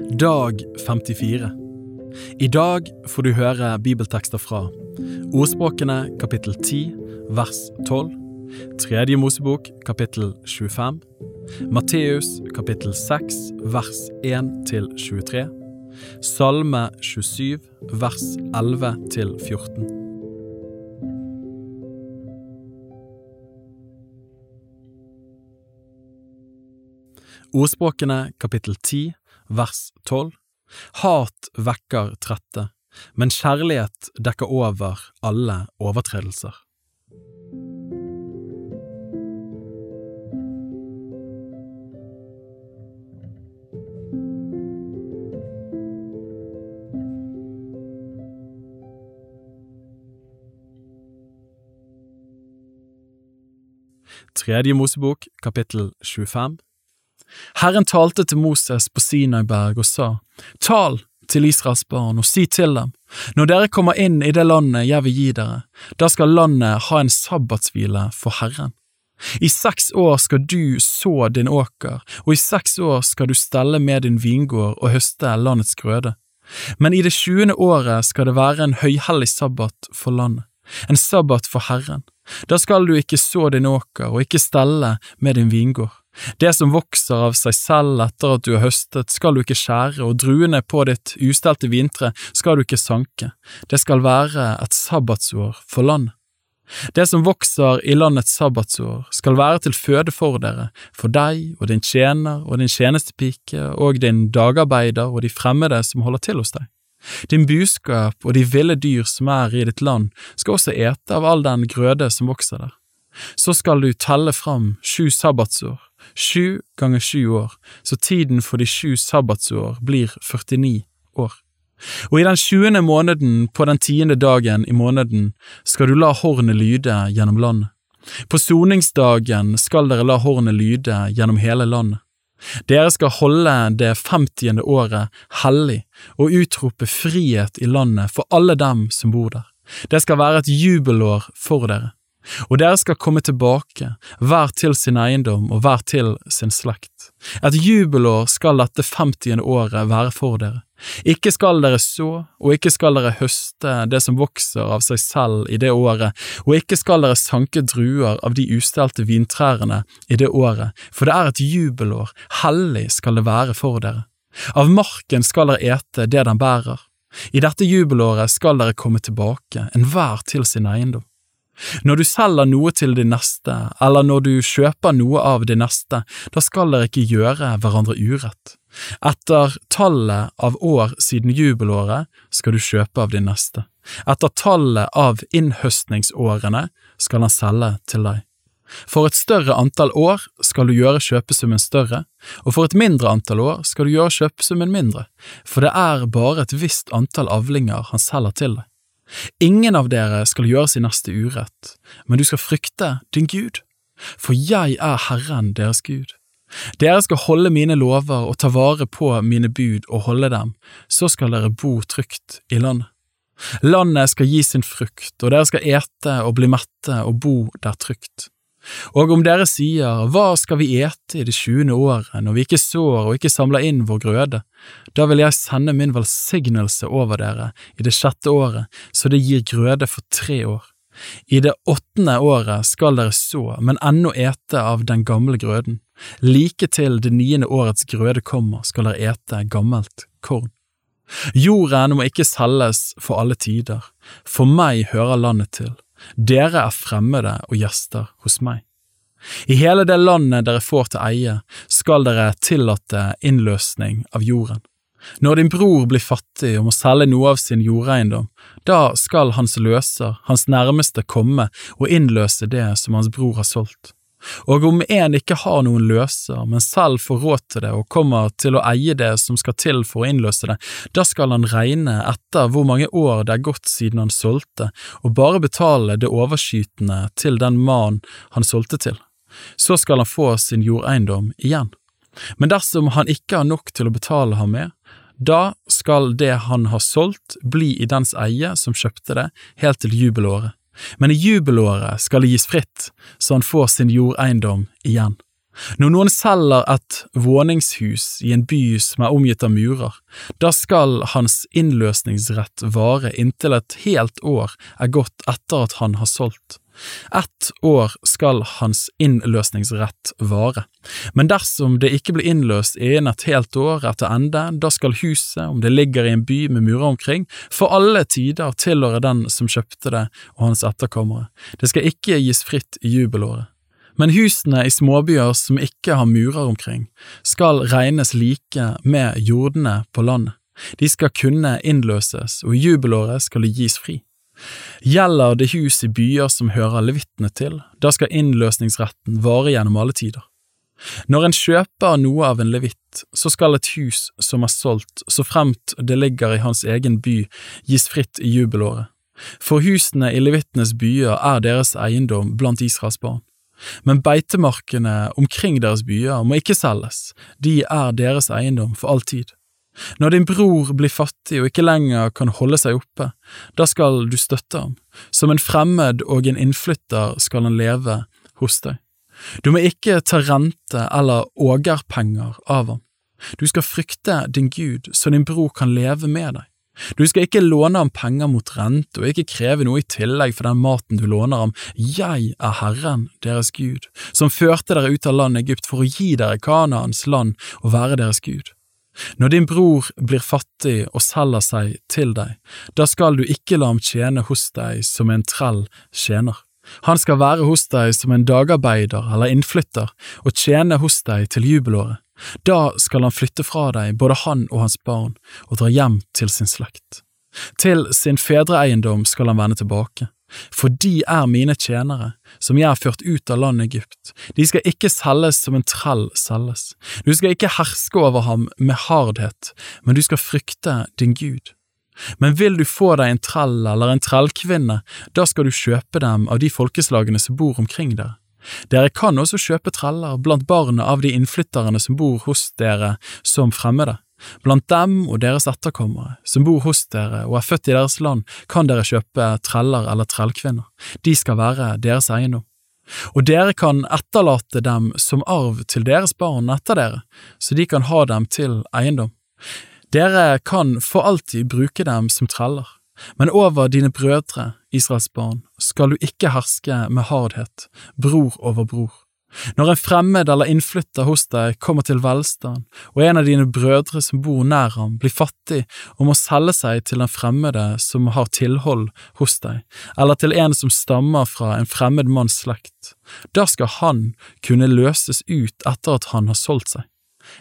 Dag 54 I dag får du høre bibeltekster fra Ordspråkene kapittel 10 vers 12, Tredje Mosebok kapittel 25, Matteus kapittel 6 vers 1 til 23, Salme 27 vers 11 til 14. Ordspråkene kapittel 10 vers 12 Hat vekker trette, men kjærlighet dekker over alle overtredelser. Tredje Mosebok, kapittel 25 Herren talte til Moses på Sinaiberg og sa, Tal til Israels barn og si til dem, når dere kommer inn i det landet jeg vil gi dere, da skal landet ha en sabbatshvile for Herren. I seks år skal du så din åker, og i seks år skal du stelle med din vingård og høste landets grøde. Men i det tjuende året skal det være en høyhellig sabbat for landet, en sabbat for Herren. Da skal du ikke så din åker og ikke stelle med din vingård. Det som vokser av seg selv etter at du har høstet, skal du ikke skjære, og druene på ditt ustelte vintre skal du ikke sanke. Det skal være et sabbatsår for landet. Det som vokser i landets sabbatsår, skal være til føde for dere, for deg og din tjener og din tjenestepike og din dagarbeider og de fremmede som holder til hos deg. Din buskap og de ville dyr som er i ditt land, skal også ete av all den grøde som vokser der. Så skal du telle fram sju sabbatsår, sju ganger sju år, så tiden for de sju sabbatsår blir 49 år. Og i den tjuende måneden på den tiende dagen i måneden skal du la hornet lyde gjennom landet. På soningsdagen skal dere la hornet lyde gjennom hele landet. Dere skal holde det femtiende året hellig og utrope frihet i landet for alle dem som bor der. Det skal være et jubelår for dere. Og dere skal komme tilbake, hver til sin eiendom og hver til sin slekt. Et jubelår skal dette femtiende året være for dere. Ikke skal dere så, og ikke skal dere høste det som vokser av seg selv i det året, og ikke skal dere sanke druer av de ustelte vintrærne i det året, for det er et jubelår, hellig skal det være for dere. Av marken skal dere ete det den bærer. I dette jubelåret skal dere komme tilbake, enhver til sin eiendom. Når du selger noe til din neste, eller når du kjøper noe av din neste, da skal dere ikke gjøre hverandre urett. Etter tallet av år siden jubelåret skal du kjøpe av din neste. Etter tallet av innhøstningsårene skal han selge til deg. For et større antall år skal du gjøre kjøpesummen større, og for et mindre antall år skal du gjøre kjøpesummen mindre, for det er bare et visst antall avlinger han selger til deg. Ingen av dere skal gjøre sin neste urett, men du skal frykte din Gud, for jeg er Herren deres Gud. Dere skal holde mine lover og ta vare på mine bud og holde dem, så skal dere bo trygt i landet. Landet skal gi sin frukt, og dere skal ete og bli mette og bo der trygt. Og om dere sier, Hva skal vi ete i det tjuende året, når vi ikke sår og ikke samler inn vår grøde? Da vil jeg sende min velsignelse over dere i det sjette året, så det gir grøde for tre år. I det åttende året skal dere så, men ennå ete av den gamle grøden. Like til det niende årets grøde kommer, skal dere ete gammelt korn. Jorden må ikke selges for alle tider, for meg hører landet til dere er fremmede og gjester hos meg. I hele det landet dere får til eie, skal dere tillate innløsning av jorden. Når din bror blir fattig og må selge noe av sin jordeiendom, da skal hans løser, hans nærmeste, komme og innløse det som hans bror har solgt. Og om en ikke har noen løser, men selv får råd til det og kommer til å eie det som skal til for å innløse det, da skal han regne etter hvor mange år det er gått siden han solgte, og bare betale det overskytende til den mannen han solgte til. Så skal han få sin jordeiendom igjen. Men dersom han ikke har nok til å betale ham med, da skal det han har solgt bli i dens eie som kjøpte det, helt til jubelåret men i jubelåret skal det gis fritt, så han får sin jordeiendom igjen. Når noen selger et våningshus i en by som er omgitt av murer, da skal hans innløsningsrett vare inntil et helt år er gått etter at han har solgt. Ett år skal hans innløsningsrett vare, men dersom det ikke blir innløst innen et helt år etter ende, da skal huset, om det ligger i en by med murer omkring, for alle tider tilhøre den som kjøpte det og hans etterkommere. Det skal ikke gis fritt i jubelåret. Men husene i småbyer som ikke har murer omkring, skal regnes like med jordene på landet. De skal kunne innløses, og jubelåret skal de gis fri. Gjelder det hus i byer som hører levittene til, da skal innløsningsretten vare gjennom alle tider. Når en kjøper noe av en levitt, så skal et hus som er solgt, så fremt det ligger i hans egen by, gis fritt i jubelåret. For husene i levittenes byer er deres eiendom blant Israels barn. Men beitemarkene omkring deres byer må ikke selges, de er deres eiendom for all tid. Når din bror blir fattig og ikke lenger kan holde seg oppe, da skal du støtte ham, som en fremmed og en innflytter skal han leve hos deg. Du må ikke ta rente eller ågerpenger av ham. Du skal frykte din Gud, så din bror kan leve med deg. Du skal ikke låne ham penger mot rente og ikke kreve noe i tillegg for den maten du låner ham. Jeg er Herren, deres Gud, som førte dere ut av landet Egypt for å gi dere Kanaans land og være deres Gud. Når din bror blir fattig og selger seg til deg, da skal du ikke la ham tjene hos deg som en trell tjener. Han skal være hos deg som en dagarbeider eller innflytter og tjene hos deg til jubelåret. Da skal han flytte fra deg, både han og hans barn, og dra hjem til sin slekt. Til sin fedreeiendom skal han vende tilbake, for de er mine tjenere, som jeg har ført ut av landet Egypt. De skal ikke selges som en trell selges. Du skal ikke herske over ham med hardhet, men du skal frykte din Gud. Men vil du få deg en trell eller en trellkvinne, da skal du kjøpe dem av de folkeslagene som bor omkring dere. Dere kan også kjøpe treller blant barna av de innflytterne som bor hos dere som fremmede. Blant dem og deres etterkommere som bor hos dere og er født i deres land, kan dere kjøpe treller eller trellkvinner. De skal være deres eiendom. Og dere kan etterlate dem som arv til deres barn etter dere, så de kan ha dem til eiendom. Dere kan for alltid bruke dem som treller. Men over dine brødre, Israels barn, skal du ikke herske med hardhet, bror over bror. Når en fremmed eller innflytter hos deg kommer til velstand, og en av dine brødre som bor nær ham, blir fattig og må selge seg til en fremmede som har tilhold hos deg, eller til en som stammer fra en fremmed manns slekt, da skal han kunne løses ut etter at han har solgt seg.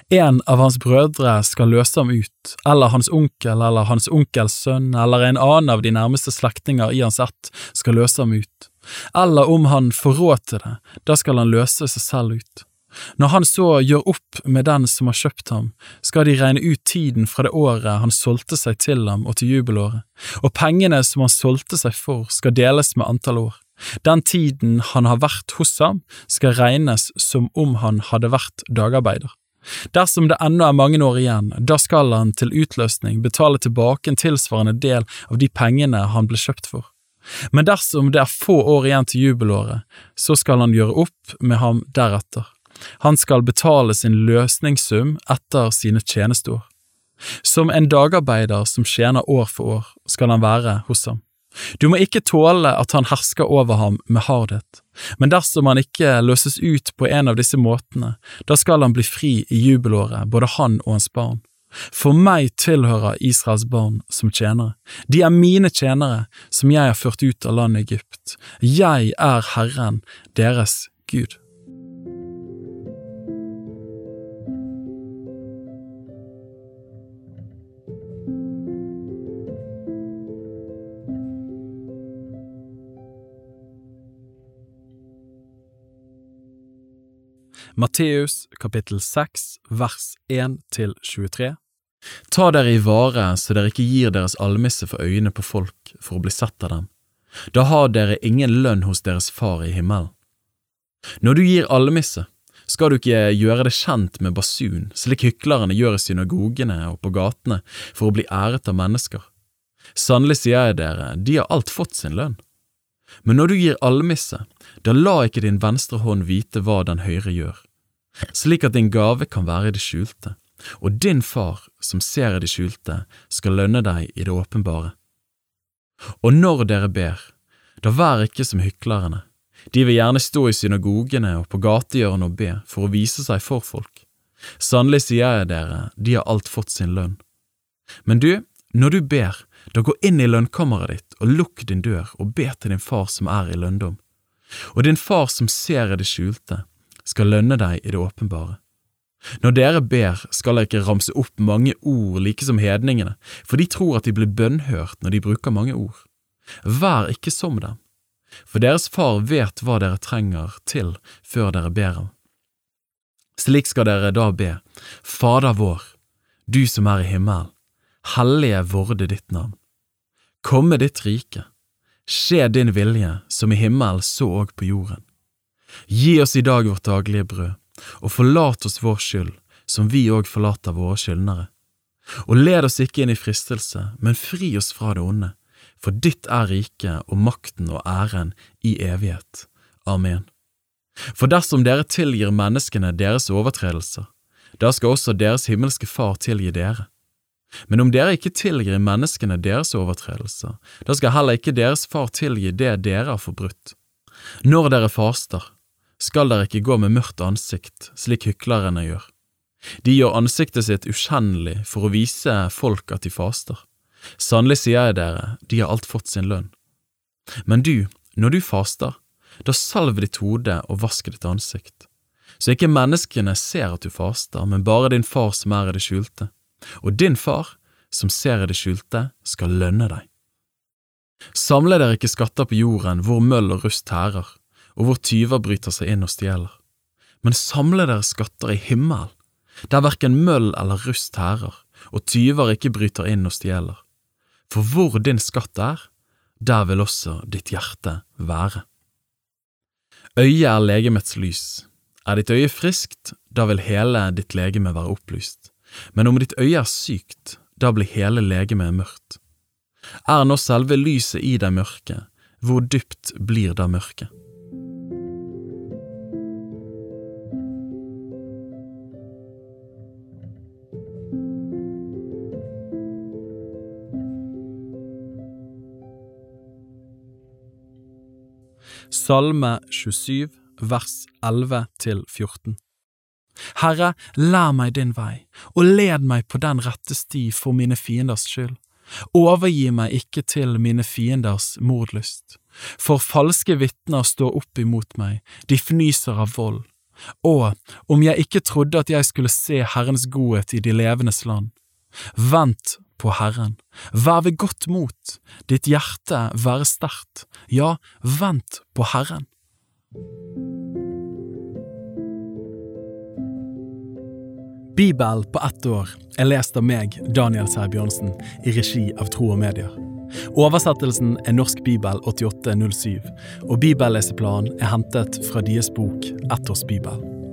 En av hans brødre skal løse ham ut, eller hans onkel eller hans onkels sønn eller en annen av de nærmeste slektninger i hans ett skal løse ham ut, eller om han får råd til det, da skal han løse seg selv ut. Når han så gjør opp med den som har kjøpt ham, skal de regne ut tiden fra det året han solgte seg til ham og til jubelåret, og pengene som han solgte seg for skal deles med antall år. Den tiden han har vært hos ham, skal regnes som om han hadde vært dagarbeider. Dersom det ennå er mange år igjen, da skal han til utløsning betale tilbake en tilsvarende del av de pengene han ble kjøpt for. Men dersom det er få år igjen til jubelåret, så skal han gjøre opp med ham deretter. Han skal betale sin løsningssum etter sine tjenesteår. Som en dagarbeider som tjener år for år, skal han være hos ham. Du må ikke tåle at han hersker over ham med hardhet, men dersom han ikke løses ut på en av disse måtene, da skal han bli fri i jubelåret, både han og hans barn. For meg tilhører Israels barn som tjenere. De er mine tjenere, som jeg har ført ut av landet Egypt. Jeg er Herren, deres Gud. Matteus kapittel 6 vers 1 til 23 Ta dere i vare så dere ikke gir deres almisse for øynene på folk for å bli sett av dem. Da har dere ingen lønn hos deres far i himmelen. Når du gir almisse, skal du ikke gjøre det kjent med basun, slik hyklerne gjør i synagogene og på gatene for å bli æret av mennesker. Sannelig sier jeg dere, de har alt fått sin lønn. Men når du gir almisse, da la ikke din venstre hånd vite hva den høyre gjør, slik at din gave kan være i det skjulte, og din far som ser i det skjulte, skal lønne deg i det åpenbare. Og når dere ber, da vær ikke som hyklerne. De vil gjerne stå i synagogene og på gatehjørnet og be for å vise seg for folk. Sannelig sier jeg dere, de har alt fått sin lønn. Men du, når du ber, da gå inn i lønnkammeret ditt og lukk din dør og be til din far som er i lønndom. Og din far som ser i det skjulte, skal lønne deg i det åpenbare. Når dere ber, skal dere ikke ramse opp mange ord like som hedningene, for de tror at de blir bønnhørt når de bruker mange ord. Vær ikke som dem, for deres far vet hva dere trenger til før dere ber ham. Slik skal dere da be, Fader vår, du som er i himmelen, hellige vorde ditt navn. Komme ditt rike, skje din vilje som i himmelen så òg på jorden. Gi oss i dag vårt daglige brød, og forlat oss vår skyld, som vi òg forlater våre skyldnere. Og led oss ikke inn i fristelse, men fri oss fra det onde, for ditt er riket og makten og æren i evighet. Amen. For dersom dere tilgir menneskene deres overtredelser, da skal også deres himmelske Far tilgi dere. Men om dere ikke tilgir menneskene deres overtredelser, da skal heller ikke deres Far tilgi det dere har forbrutt. Når dere faster, skal dere ikke gå med mørkt ansikt, slik hyklerne gjør. De gjør ansiktet sitt ukjennelig for å vise folk at de faster. Sannelig sier jeg dere, de har alt fått sin lønn. Men du, når du faster, da salv ditt hode og vask ditt ansikt, så ikke menneskene ser at du faster, men bare din far som er i det skjulte. Og din far, som ser i det skjulte, skal lønne deg. Samle dere ikke skatter på jorden hvor møll og rust hærer, og hvor tyver bryter seg inn og stjeler. Men samle dere skatter i himmelen, der verken møll eller rust hærer, og tyver ikke bryter inn og stjeler. For hvor din skatt er, der vil også ditt hjerte være. Øyet er legemets lys. Er ditt øye friskt, da vil hele ditt legeme være opplyst. Men om ditt øye er sykt, da blir hele legemet mørkt. Er nå selve lyset i deg mørke, hvor dypt blir da mørket? Salme 27, vers 11 til 14. Herre, lær meg din vei, og led meg på den rette sti for mine fienders skyld. Overgi meg ikke til mine fienders mordlyst, for falske vitner står opp imot meg, de fnyser av vold. Og om jeg ikke trodde at jeg skulle se Herrens godhet i de levendes land. Vent på Herren, vær ved godt mot, ditt hjerte være sterkt, ja, vent på Herren. Bibel på ett år er lest av meg, Daniel Sæbjørnsen, i regi av Tro og Medier. Oversettelsen er Norsk bibel 8807, og bibelleseplanen er hentet fra deres bok Ett års bibel.